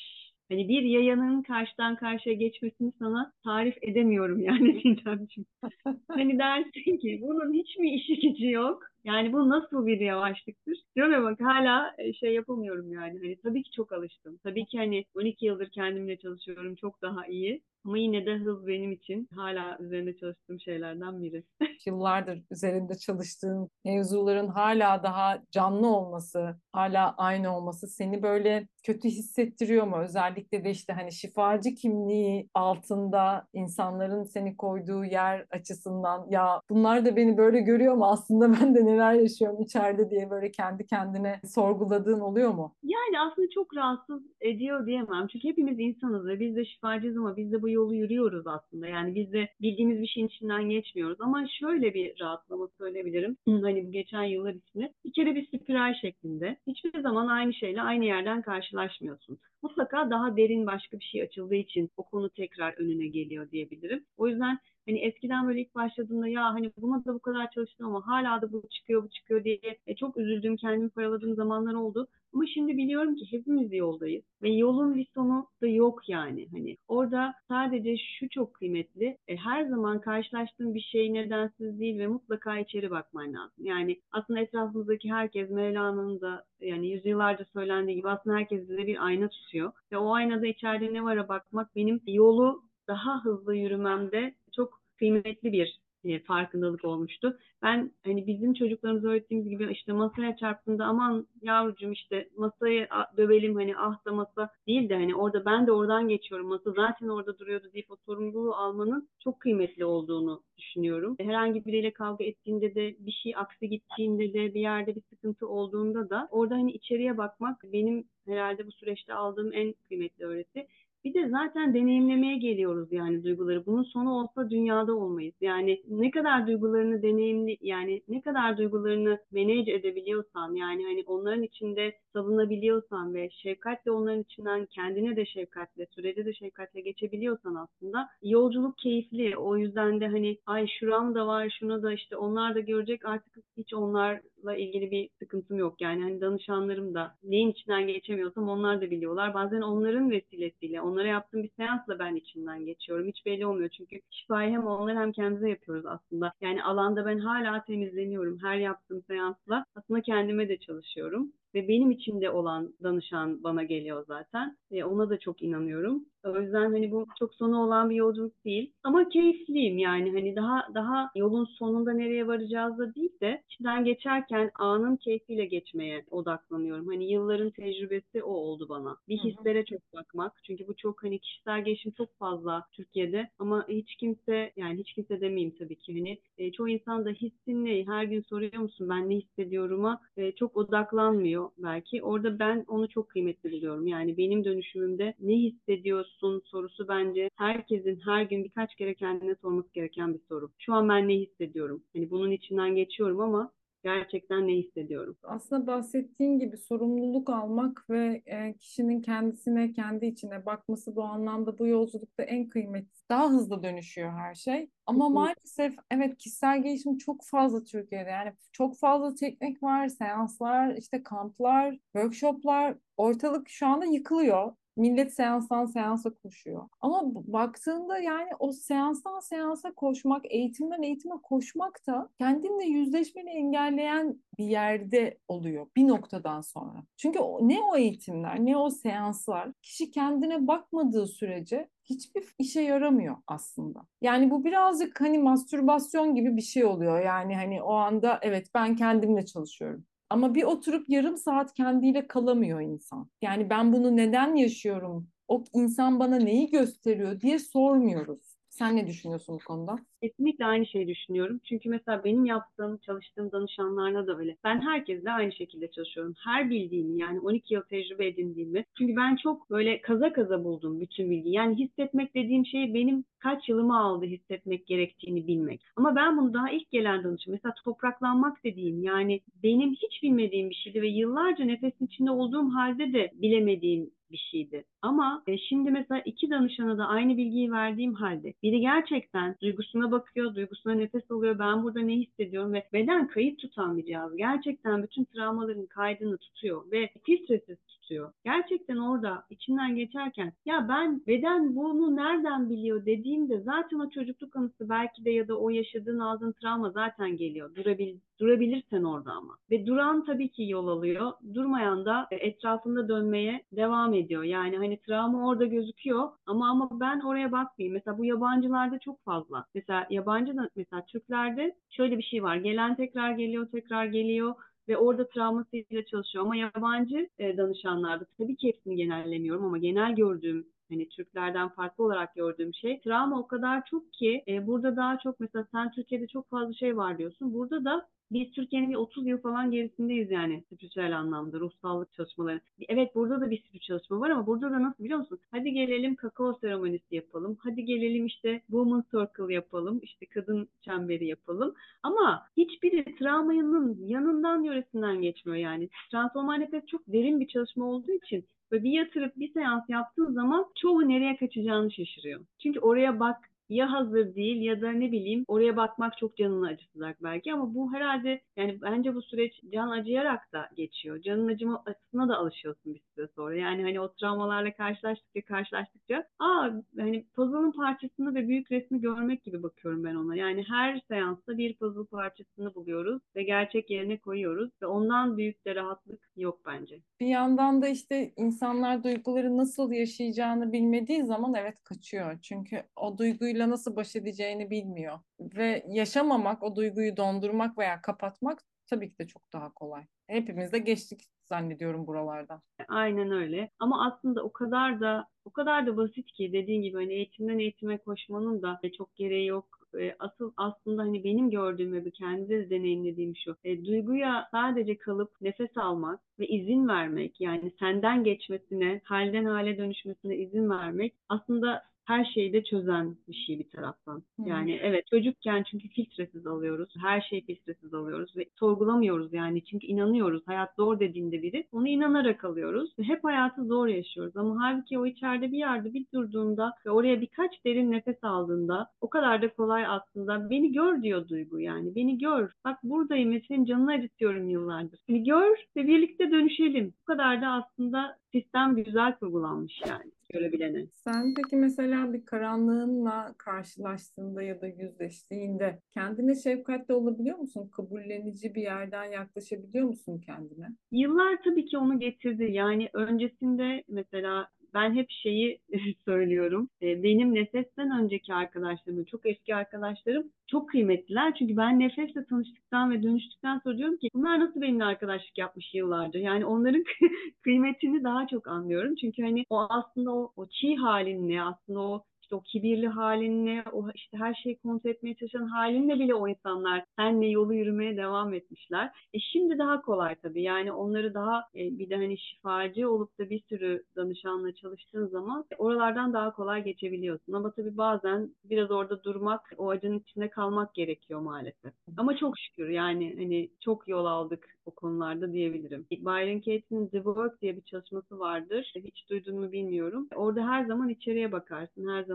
Hani bir yayanın karşıdan karşıya geçmesini sana tarif edemiyorum yani Sinemciğim. hani dersin ki bunun hiç mi işi gücü yok? Yani bu nasıl bir yavaşlıktır? Diyorum ya bak hala e, şey yapamıyorum yani. Hani tabii ki çok alıştım. Tabii ki hani 12 yıldır kendimle çalışıyorum. Çok daha iyi. Ama yine de hız benim için hala üzerinde çalıştığım şeylerden biri. Yıllardır üzerinde çalıştığın mevzuların hala daha canlı olması, hala aynı olması seni böyle kötü hissettiriyor mu? Özellikle de işte hani şifacı kimliği altında insanların seni koyduğu yer açısından ya bunlar da beni böyle görüyor mu aslında ben de neler yaşıyorum içeride diye böyle kendi kendine sorguladığın oluyor mu? Yani aslında çok rahatsız ediyor diyemem. Çünkü hepimiz insanız ve biz de şifacıyız ama biz de bu yolu yürüyoruz aslında. Yani biz de bildiğimiz bir şeyin içinden geçmiyoruz. Ama şöyle bir rahatlama söyleyebilirim. hani bu geçen yıllar içinde bir kere bir spiral şeklinde. Hiçbir zaman aynı şeyle aynı yerden karşılaşmıyorsun. Mutlaka daha derin başka bir şey açıldığı için o konu tekrar önüne geliyor diyebilirim. O yüzden Hani eskiden böyle ilk başladığımda ya hani buna da bu kadar çalıştım ama hala da bu çıkıyor bu çıkıyor diye e, çok üzüldüğüm kendimi paraladığım zamanlar oldu. Ama şimdi biliyorum ki hepimiz yoldayız ve yolun bir sonu da yok yani. Hani orada sadece şu çok kıymetli. E, her zaman karşılaştığın bir şey nedensiz değil ve mutlaka içeri bakman lazım. Yani aslında etrafımızdaki herkes Mevlana'nın da yani yüzyıllarca söylendiği gibi aslında herkes bize bir ayna tutuyor. Ve o aynada içeride ne vara bakmak benim yolu daha hızlı yürümemde çok kıymetli bir e, farkındalık olmuştu. Ben hani bizim çocuklarımıza öğrettiğimiz gibi işte masaya çarptığında aman yavrucuğum işte masayı dövelim hani ah da masa değil de hani orada ben de oradan geçiyorum masa zaten orada duruyordu deyip o sorumluluğu almanın çok kıymetli olduğunu düşünüyorum. Herhangi biriyle kavga ettiğinde de bir şey aksi gittiğinde de bir yerde bir sıkıntı olduğunda da orada hani içeriye bakmak benim herhalde bu süreçte aldığım en kıymetli öğreti. Bir de zaten deneyimlemeye geliyoruz yani duyguları. Bunun sonu olsa dünyada olmayız. Yani ne kadar duygularını deneyimli yani ne kadar duygularını manage edebiliyorsan yani hani onların içinde savunabiliyorsan ve şefkatle onların içinden kendine de şefkatle, sürede de şefkatle geçebiliyorsan aslında yolculuk keyifli. O yüzden de hani ay şuram da var, şuna da işte onlar da görecek artık hiç onlarla ilgili bir sıkıntım yok. Yani hani danışanlarım da neyin içinden geçemiyorsam onlar da biliyorlar. Bazen onların vesilesiyle, onlara yaptığım bir seansla ben içinden geçiyorum. Hiç belli olmuyor çünkü şifayı hem onlar hem kendimize yapıyoruz aslında. Yani alanda ben hala temizleniyorum. Her yaptığım seansla aslında kendime de çalışıyorum ve benim içimde olan danışan bana geliyor zaten. E, ona da çok inanıyorum. O yüzden hani bu çok sonu olan bir yolculuk değil. Ama keyifliyim yani hani daha daha yolun sonunda nereye varacağız da değil de içinden geçerken anın keyfiyle geçmeye odaklanıyorum. Hani yılların tecrübesi o oldu bana. Bir hislere çok bakmak. Çünkü bu çok hani kişisel gelişim çok fazla Türkiye'de ama hiç kimse yani hiç kimse demeyeyim tabii ki hani e, çoğu insan da hissin ne? Her gün soruyor musun ben ne hissediyorum'a e, çok odaklanmıyor belki. Orada ben onu çok kıymetli buluyorum. Yani benim dönüşümümde ne hissediyorsun sorusu bence herkesin her gün birkaç kere kendine sorması gereken bir soru. Şu an ben ne hissediyorum? Hani bunun içinden geçiyorum ama gerçekten ne hissediyorum? Aslında bahsettiğin gibi sorumluluk almak ve e, kişinin kendisine, kendi içine bakması bu anlamda bu yolculukta en kıymetli. Daha hızlı dönüşüyor her şey. Ama maalesef evet kişisel gelişim çok fazla Türkiye'de. Yani çok fazla teknik var, seanslar, işte kamplar, workshoplar. Ortalık şu anda yıkılıyor. Millet seanstan seansa koşuyor. Ama baktığında yani o seanstan seansa koşmak, eğitimden eğitime koşmak da kendinle yüzleşmeni engelleyen bir yerde oluyor bir noktadan sonra. Çünkü ne o eğitimler, ne o seanslar kişi kendine bakmadığı sürece hiçbir işe yaramıyor aslında. Yani bu birazcık hani mastürbasyon gibi bir şey oluyor. Yani hani o anda evet ben kendimle çalışıyorum. Ama bir oturup yarım saat kendiyle kalamıyor insan. Yani ben bunu neden yaşıyorum? O insan bana neyi gösteriyor diye sormuyoruz. Sen ne düşünüyorsun bu konuda? Kesinlikle aynı şeyi düşünüyorum. Çünkü mesela benim yaptığım, çalıştığım danışanlarla da öyle. Ben herkesle aynı şekilde çalışıyorum. Her bildiğimi yani 12 yıl tecrübe edindiğimi. Çünkü ben çok böyle kaza kaza buldum bütün bilgiyi. Yani hissetmek dediğim şey benim kaç yılımı aldı hissetmek gerektiğini bilmek. Ama ben bunu daha ilk gelen danışım. Mesela topraklanmak dediğim yani benim hiç bilmediğim bir şeydi ve yıllarca nefesin içinde olduğum halde de bilemediğim bir şeydi. Ama e, şimdi mesela iki danışana da aynı bilgiyi verdiğim halde biri gerçekten duygusuna bakıyor, duygusuna nefes alıyor, ben burada ne hissediyorum ve beden kayıt tutan bir cihaz. Gerçekten bütün travmaların kaydını tutuyor ve filtresiz tutuyor. Gerçekten orada içinden geçerken ya ben beden bunu nereden biliyor dediğimde zaten o çocukluk anısı belki de ya da o yaşadığın aldığın travma zaten geliyor. Durabil, durabilirsen orada ama. Ve duran tabii ki yol alıyor. Durmayan da etrafında dönmeye devam ediyor. Yani hani travma orada gözüküyor ama ama ben oraya bakmayayım. Mesela bu yabancılarda çok fazla. Mesela yabancı mesela Türklerde şöyle bir şey var. Gelen tekrar geliyor, tekrar geliyor ve orada travmasıyla çalışıyor. Ama yabancı e, danışanlarda tabii ki hepsini genellemiyorum ama genel gördüğüm hani Türklerden farklı olarak gördüğüm şey travma o kadar çok ki e, burada daha çok mesela sen Türkiye'de çok fazla şey var diyorsun. Burada da biz Türkiye'nin bir 30 yıl falan gerisindeyiz yani spiritüel anlamda, ruhsallık çalışmaları. Evet burada da bir sürü çalışma var ama burada da nasıl biliyor musun? Hadi gelelim kakao seremonisi yapalım. Hadi gelelim işte woman circle yapalım. işte kadın çemberi yapalım. Ama hiçbiri travmanın yanından yöresinden geçmiyor yani. Transformal nefes çok derin bir çalışma olduğu için ve bir yatırıp bir seans yaptığın zaman çoğu nereye kaçacağını şaşırıyor. Çünkü oraya bak ya hazır değil ya da ne bileyim oraya bakmak çok canını acıtacak belki ama bu herhalde yani bence bu süreç can acıyarak da geçiyor. Canın acımasına da alışıyorsun bir süre sonra. Yani hani o travmalarla karşılaştıkça karşılaştıkça aa hani puzzle'ın parçasını ve büyük resmi görmek gibi bakıyorum ben ona. Yani her seansta bir puzzle parçasını buluyoruz ve gerçek yerine koyuyoruz ve ondan büyük de rahatlık yok bence. Bir yandan da işte insanlar duyguları nasıl yaşayacağını bilmediği zaman evet kaçıyor. Çünkü o duyguyla duygusuyla nasıl baş edeceğini bilmiyor. Ve yaşamamak, o duyguyu dondurmak veya kapatmak tabii ki de çok daha kolay. Hepimiz de geçtik zannediyorum buralardan. Aynen öyle. Ama aslında o kadar da o kadar da basit ki dediğin gibi hani eğitimden eğitime koşmanın da çok gereği yok. E, asıl aslında hani benim gördüğüm ve kendi de deneyimlediğim şu. E, duyguya sadece kalıp nefes almak ve izin vermek yani senden geçmesine, halden hale dönüşmesine izin vermek aslında her şeyi de çözen bir şey bir taraftan. Yani hmm. evet çocukken çünkü filtresiz alıyoruz. Her şeyi filtresiz alıyoruz ve sorgulamıyoruz yani. Çünkü inanıyoruz. Hayat zor dediğinde biri onu inanarak alıyoruz ve hep hayatı zor yaşıyoruz. Ama halbuki o içeride bir yerde bir durduğunda ve oraya birkaç derin nefes aldığında o kadar da kolay aslında. Beni gör diyor duygu yani. Beni gör. Bak buradayım ve senin canını acıtıyorum yıllardır. Beni gör ve birlikte dönüşelim. Bu kadar da aslında sistem güzel kurgulanmış yani görebilene. Sen peki mesela bir karanlığınla karşılaştığında ya da yüzleştiğinde kendine şefkatli olabiliyor musun? Kabullenici bir yerden yaklaşabiliyor musun kendine? Yıllar tabii ki onu getirdi. Yani öncesinde mesela ben hep şeyi söylüyorum. E, benim Nefes'ten önceki arkadaşlarım, çok eski arkadaşlarım çok kıymetliler. Çünkü ben Nefes'le tanıştıktan ve dönüştükten sonra diyorum ki bunlar nasıl benimle arkadaşlık yapmış yıllardır. Yani onların kıymetini daha çok anlıyorum. Çünkü hani o aslında o, o çiğ halinle aslında o işte o kibirli halinle, o işte her şeyi kontrol etmeye çalışan halinle bile o insanlar senle yolu yürümeye devam etmişler. E şimdi daha kolay tabii. Yani onları daha e, bir de hani şifacı olup da bir sürü danışanla çalıştığın zaman oralardan daha kolay geçebiliyorsun. Ama tabii bazen biraz orada durmak, o acının içinde kalmak gerekiyor maalesef. Ama çok şükür yani hani çok yol aldık o konularda diyebilirim. Byron Katie'nin The Work diye bir çalışması vardır. Hiç duydun mu bilmiyorum. Orada her zaman içeriye bakarsın. Her zaman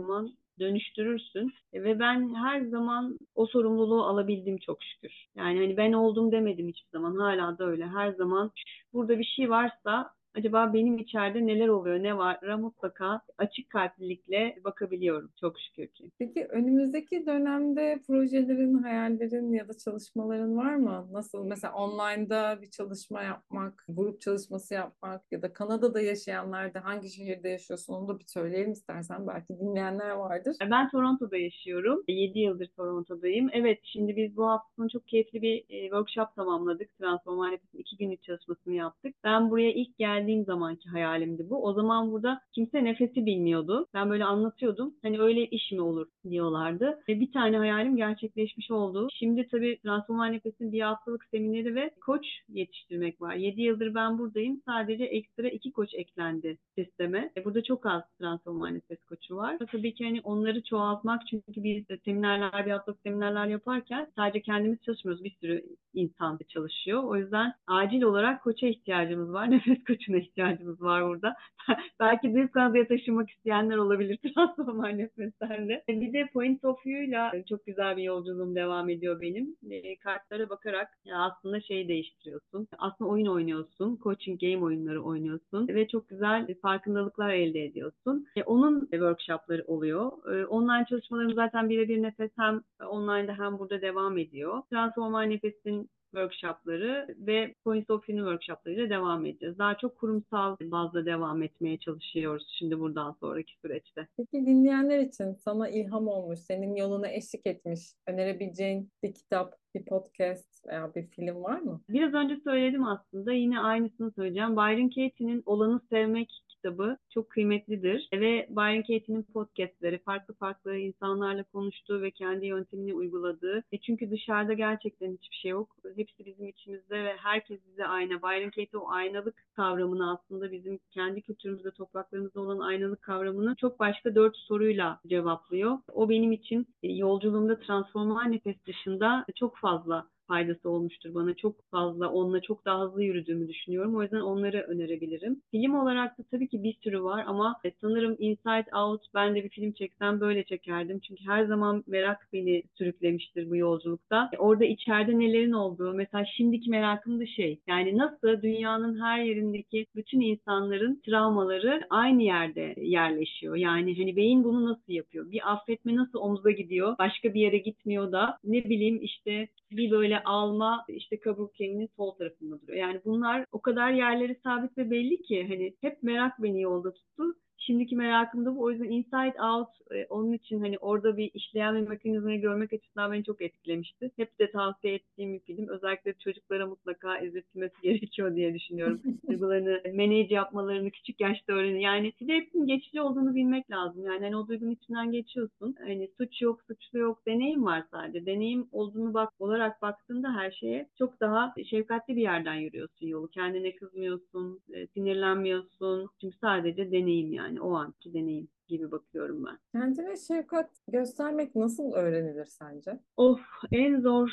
dönüştürürsün ve ben her zaman o sorumluluğu alabildim çok şükür. Yani hani ben oldum demedim hiçbir zaman. Hala da öyle. Her zaman burada bir şey varsa acaba benim içeride neler oluyor, ne var mutlaka açık kalplilikle bakabiliyorum çok şükür ki. Peki önümüzdeki dönemde projelerin, hayallerin ya da çalışmaların var mı? Nasıl mesela online'da bir çalışma yapmak, grup çalışması yapmak ya da Kanada'da yaşayanlar da hangi şehirde yaşıyorsun onu da bir söyleyelim istersen belki dinleyenler vardır. Ben Toronto'da yaşıyorum. 7 yıldır Toronto'dayım. Evet şimdi biz bu hafta çok keyifli bir workshop tamamladık. Transform iki günlük çalışmasını yaptık. Ben buraya ilk geldiğimde geldiğim zamanki hayalimdi bu. O zaman burada kimse nefesi bilmiyordu. Ben böyle anlatıyordum. Hani öyle iş mi olur diyorlardı. Ve bir tane hayalim gerçekleşmiş oldu. Şimdi tabii Transformal Nefes'in bir haftalık semineri ve koç yetiştirmek var. 7 yıldır ben buradayım. Sadece ekstra iki koç eklendi sisteme. E burada çok az Transformal Nefes koçu var. Tabii ki hani onları çoğaltmak çünkü biz seminerler, bir haftalık seminerler yaparken sadece kendimiz çalışmıyoruz. Bir sürü insan çalışıyor. O yüzden acil olarak koça ihtiyacımız var. Nefes koçu nefesine ihtiyacımız var burada. Belki dış Kanada'ya taşımak isteyenler olabilir transformal nefeslerle. Bir de Point of View'la çok güzel bir yolculuğum devam ediyor benim. E, kartlara bakarak aslında şeyi değiştiriyorsun. Aslında oyun oynuyorsun. Coaching game oyunları oynuyorsun. Ve çok güzel farkındalıklar elde ediyorsun. E, onun workshopları oluyor. E, online çalışmalarım zaten birebir nefes hem online'da hem burada devam ediyor. Transformal nefesin workshopları ve Points of View workshoplarıyla devam edeceğiz. Daha çok kurumsal bazda devam etmeye çalışıyoruz şimdi buradan sonraki süreçte. Peki dinleyenler için sana ilham olmuş, senin yoluna eşlik etmiş, önerebileceğin bir kitap, bir podcast veya bir film var mı? Biraz önce söyledim aslında. Yine aynısını söyleyeceğim. Byron Katie'nin Olanı Sevmek kitabı çok kıymetlidir. Ve Byron Katie'nin podcastleri, farklı farklı insanlarla konuştuğu ve kendi yöntemini uyguladığı. E çünkü dışarıda gerçekten hiçbir şey yok. Hepsi bizim içimizde ve herkes bize ayna. Byron Katie o aynalık kavramını aslında bizim kendi kültürümüzde, topraklarımızda olan aynalık kavramını çok başka dört soruyla cevaplıyor. O benim için e, yolculuğumda transformal nefes dışında çok fazla faydası olmuştur bana. Çok fazla onunla çok daha hızlı yürüdüğümü düşünüyorum. O yüzden onları önerebilirim. Film olarak da tabii ki bir sürü var ama e, sanırım Inside Out ben de bir film çeksem böyle çekerdim. Çünkü her zaman merak beni sürüklemiştir bu yolculukta. E, orada içeride nelerin olduğu mesela şimdiki merakım da şey yani nasıl dünyanın her yerindeki bütün insanların travmaları aynı yerde yerleşiyor. Yani hani beyin bunu nasıl yapıyor? Bir affetme nasıl omuza gidiyor? Başka bir yere gitmiyor da ne bileyim işte bir böyle alma işte kaburkenin sol tarafında duruyor. Yani bunlar o kadar yerleri sabit ve belli ki hani hep merak beni yolda tuttu. Şimdiki merakım da bu. O yüzden Inside Out e, onun için hani orada bir işleyen bir mekanizmayı görmek açısından beni çok etkilemişti. Hep de tavsiye ettiğim bir film. Özellikle çocuklara mutlaka izletilmesi gerekiyor diye düşünüyorum. Duygularını manage yapmalarını küçük yaşta öğrenin. Yani bir de hepsinin geçici olduğunu bilmek lazım. Yani hani o duygunun içinden geçiyorsun. Hani suç yok, suçlu yok. Deneyim var sadece. Deneyim olduğunu bak olarak baktığında her şeye çok daha şefkatli bir yerden yürüyorsun yolu. Kendine kızmıyorsun, e, sinirlenmiyorsun. Çünkü sadece deneyim yani o anki deneyim gibi bakıyorum ben. Kendine şefkat göstermek nasıl öğrenilir sence? Of en zor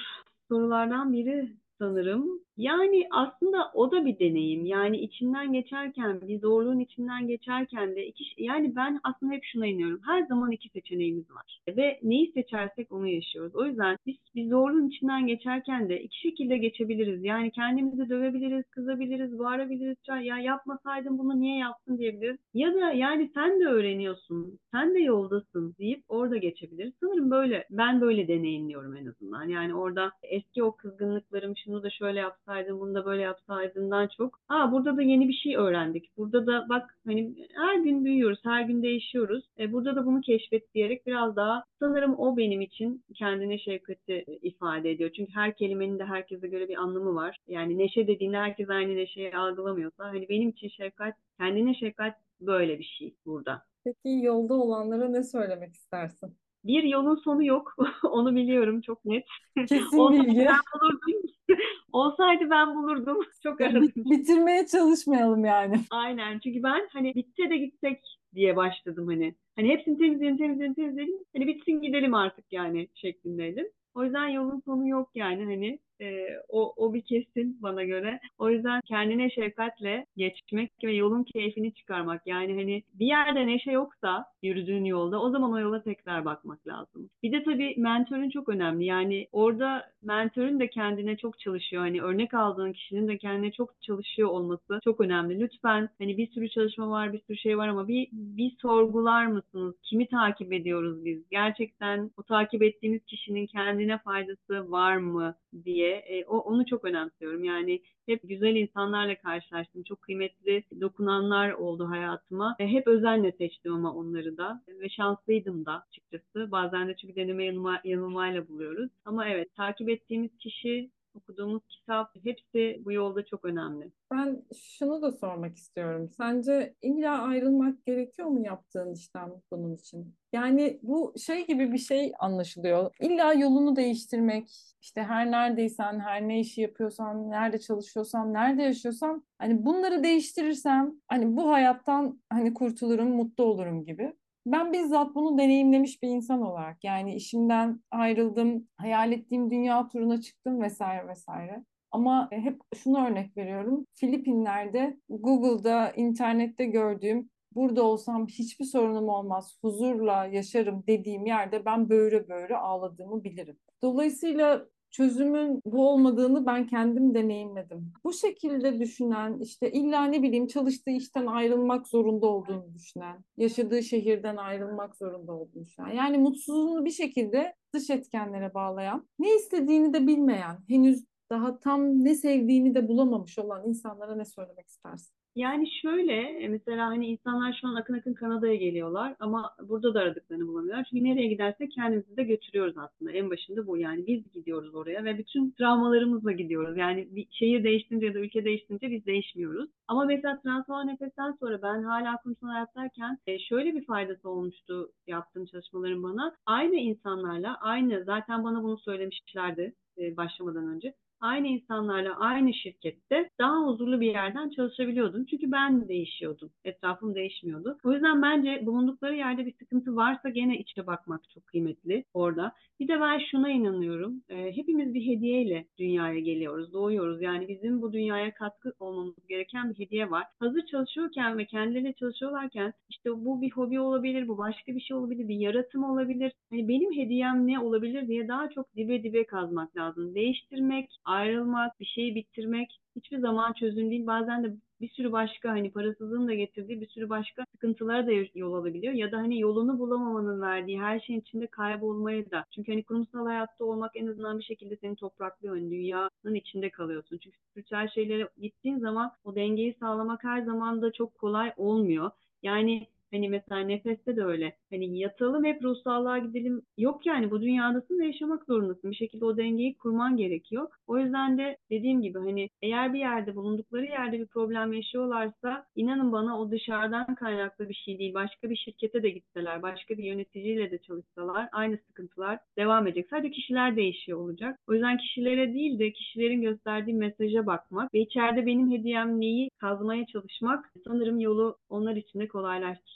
sorulardan biri sanırım. Yani aslında o da bir deneyim. Yani içinden geçerken, bir zorluğun içinden geçerken de iki, yani ben aslında hep şuna inanıyorum. Her zaman iki seçeneğimiz var. Ve neyi seçersek onu yaşıyoruz. O yüzden biz bir zorluğun içinden geçerken de iki şekilde geçebiliriz. Yani kendimizi dövebiliriz, kızabiliriz, bağırabiliriz. Ya yapmasaydın bunu niye yaptın diyebiliriz. Ya da yani sen de öğreniyorsun, sen de yoldasın deyip orada geçebiliriz. Sanırım böyle, ben böyle deneyimliyorum en azından. Yani orada eski o kızgınlıklarım şunu da şöyle yapsam yapsaydın, bunu da böyle yapsaydından çok. Aa burada da yeni bir şey öğrendik. Burada da bak hani her gün büyüyoruz, her gün değişiyoruz. E, burada da bunu keşfet diyerek biraz daha sanırım o benim için kendine şefkati ifade ediyor. Çünkü her kelimenin de herkese göre bir anlamı var. Yani neşe dediğinde herkes aynı neşeyi algılamıyorsa hani benim için şefkat, kendine şefkat böyle bir şey burada. Peki yolda olanlara ne söylemek istersin? Bir yolun sonu yok. Onu biliyorum çok net. Kesin bilgi. Ben bulurdum. Olsaydı ben bulurdum. Çok aradım. Bitirmeye çalışmayalım yani. Aynen. Çünkü ben hani bitse de gitsek diye başladım hani. Hani hepsini temizleyelim, temizleyelim, temizleyelim. Hani bitsin gidelim artık yani şeklindeydim. O yüzden yolun sonu yok yani hani e, o, o bir kesin bana göre. O yüzden kendine şefkatle geçmek ve yolun keyfini çıkarmak. Yani hani bir yerde neşe yoksa yürüdüğün yolda o zaman o yola tekrar bakmak lazım. Bir de tabii mentörün çok önemli. Yani orada mentörün de kendine çok çalışıyor. Hani örnek aldığın kişinin de kendine çok çalışıyor olması çok önemli. Lütfen hani bir sürü çalışma var, bir sürü şey var ama bir, bir sorgular mısınız? Kimi takip ediyoruz biz? Gerçekten o takip ettiğimiz kişinin kendine faydası var mı diye diye e, o, onu çok önemsiyorum. Yani hep güzel insanlarla karşılaştım. Çok kıymetli dokunanlar oldu hayatıma. E, hep özenle seçtim ama onları da ve şanslıydım da açıkçası. Bazen de çünkü deneme yanılma, yanılmayla buluyoruz. Ama evet takip ettiğimiz kişi okuduğumuz kitap hepsi bu yolda çok önemli. Ben şunu da sormak istiyorum. Sence illa ayrılmak gerekiyor mu yaptığın işten bunun için? Yani bu şey gibi bir şey anlaşılıyor. İlla yolunu değiştirmek, işte her neredeysen, her ne işi yapıyorsan, nerede çalışıyorsan, nerede yaşıyorsan hani bunları değiştirirsem hani bu hayattan hani kurtulurum, mutlu olurum gibi. Ben bizzat bunu deneyimlemiş bir insan olarak yani işimden ayrıldım, hayal ettiğim dünya turuna çıktım vesaire vesaire. Ama hep şunu örnek veriyorum. Filipinler'de Google'da, internette gördüğüm burada olsam hiçbir sorunum olmaz, huzurla yaşarım dediğim yerde ben böyle böyle ağladığımı bilirim. Dolayısıyla çözümün bu olmadığını ben kendim deneyimledim. Bu şekilde düşünen, işte illa ne bileyim çalıştığı işten ayrılmak zorunda olduğunu düşünen, yaşadığı şehirden ayrılmak zorunda olduğunu düşünen, yani mutsuzluğunu bir şekilde dış etkenlere bağlayan, ne istediğini de bilmeyen, henüz daha tam ne sevdiğini de bulamamış olan insanlara ne söylemek istersin? Yani şöyle e, mesela hani insanlar şu an akın akın Kanada'ya geliyorlar ama burada da aradıklarını bulamıyorlar. Çünkü nereye gidersek kendimizi de götürüyoruz aslında. En başında bu yani biz gidiyoruz oraya ve bütün travmalarımızla gidiyoruz. Yani bir şehir değiştirince ya da ülke değiştirince biz değişmiyoruz. Ama mesela transfer nefesten sonra ben hala kurumsal hayattayken e, şöyle bir faydası olmuştu yaptığım çalışmaların bana. Aynı insanlarla aynı zaten bana bunu söylemişlerdi e, başlamadan önce aynı insanlarla aynı şirkette daha huzurlu bir yerden çalışabiliyordum. Çünkü ben değişiyordum. Etrafım değişmiyordu. O yüzden bence bulundukları yerde bir sıkıntı varsa gene içe bakmak çok kıymetli orada. Bir de ben şuna inanıyorum. E, hepimiz bir hediyeyle dünyaya geliyoruz, doğuyoruz. Yani bizim bu dünyaya katkı olmamız gereken bir hediye var. Hazır çalışıyorken ve kendileriyle çalışıyorlarken işte bu bir hobi olabilir, bu başka bir şey olabilir, bir yaratım olabilir. Hani benim hediyem ne olabilir diye daha çok dibe dibe kazmak lazım. Değiştirmek, ayrılmak, bir şeyi bitirmek hiçbir zaman çözüm değil. Bazen de bir sürü başka hani parasızlığın da getirdiği bir sürü başka sıkıntılara da yol alabiliyor. Ya da hani yolunu bulamamanın verdiği her şeyin içinde kaybolmaya da. Çünkü hani kurumsal hayatta olmak en azından bir şekilde seni topraklıyor. Hani dünyanın içinde kalıyorsun. Çünkü spiritüel şeylere gittiğin zaman o dengeyi sağlamak her zaman da çok kolay olmuyor. Yani Hani mesela nefeste de öyle. Hani yatalım hep ruhsallığa gidelim. Yok yani bu dünyadasın ve yaşamak zorundasın. Bir şekilde o dengeyi kurman gerekiyor. O yüzden de dediğim gibi hani eğer bir yerde bulundukları yerde bir problem yaşıyorlarsa inanın bana o dışarıdan kaynaklı bir şey değil. Başka bir şirkete de gitseler, başka bir yöneticiyle de çalışsalar aynı sıkıntılar devam edecek. Sadece kişiler değişiyor olacak. O yüzden kişilere değil de kişilerin gösterdiği mesaja bakmak ve içeride benim hediyem neyi kazmaya çalışmak sanırım yolu onlar için de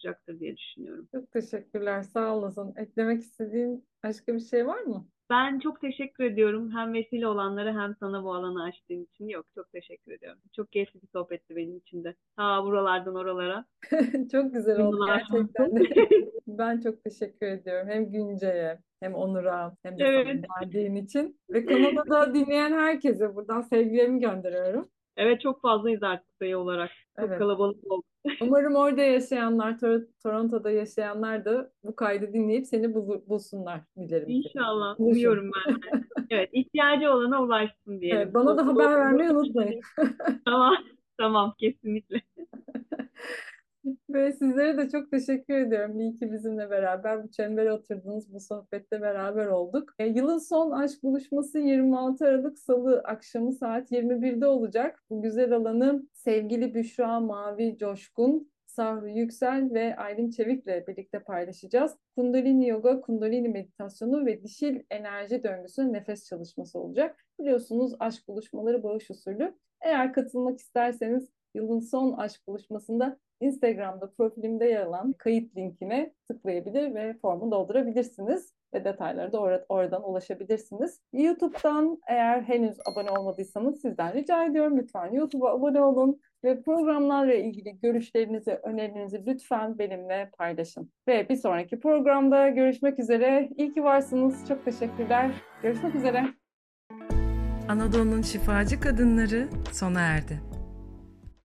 kolaylaştıracaktır diye düşünüyorum. Çok teşekkürler, sağ olasın. Eklemek istediğin başka bir şey var mı? Ben çok teşekkür ediyorum. Hem vesile olanlara hem sana bu alanı açtığın için. Yok çok teşekkür ediyorum. Çok keyifli bir sohbetti benim için de. Ta buralardan oralara. Çok güzel oldu gerçekten. Ben çok teşekkür ediyorum. Hem Günce'ye hem Onur'a hem de Evet. sana geldiğin için. Ve Kanada'da dinleyen herkese buradan sevgilerimi gönderiyorum. Evet çok fazlayız artık sayı olarak. Çok Evet. kalabalık oldu. Umarım orada yaşayanlar, Tor- Toronto'da yaşayanlar da bu kaydı dinleyip seni bul- bulsunlar dilerim. ki. İnşallah. Buluşun. Umuyorum ben de. Evet ihtiyacı olana ulaşsın diyelim. Evet, bana da haber vermeyi unutmayın. Tamam. Tamam kesinlikle. Ve sizlere de çok teşekkür ediyorum. İyi ki bizimle beraber bu çembere oturdunuz, bu sohbette beraber olduk. E, yılın son aşk buluşması 26 Aralık Salı akşamı saat 21'de olacak. Bu güzel alanı sevgili Büşra Mavi Coşkun, Sahru Yüksel ve Aylin Çevik'le birlikte paylaşacağız. Kundalini Yoga, Kundalini Meditasyonu ve dişil enerji döngüsü nefes çalışması olacak. Biliyorsunuz aşk buluşmaları bağış usulü. Eğer katılmak isterseniz yılın son aşk buluşmasında Instagram'da profilimde yer alan kayıt linkine tıklayabilir ve formu doldurabilirsiniz ve detaylara da or- oradan ulaşabilirsiniz. YouTube'dan eğer henüz abone olmadıysanız sizden rica ediyorum lütfen YouTube'a abone olun ve programlarla ilgili görüşlerinizi, önerilerinizi lütfen benimle paylaşın. Ve bir sonraki programda görüşmek üzere. İyi ki varsınız. Çok teşekkürler. Görüşmek üzere. Anadolu'nun şifacı kadınları sona erdi.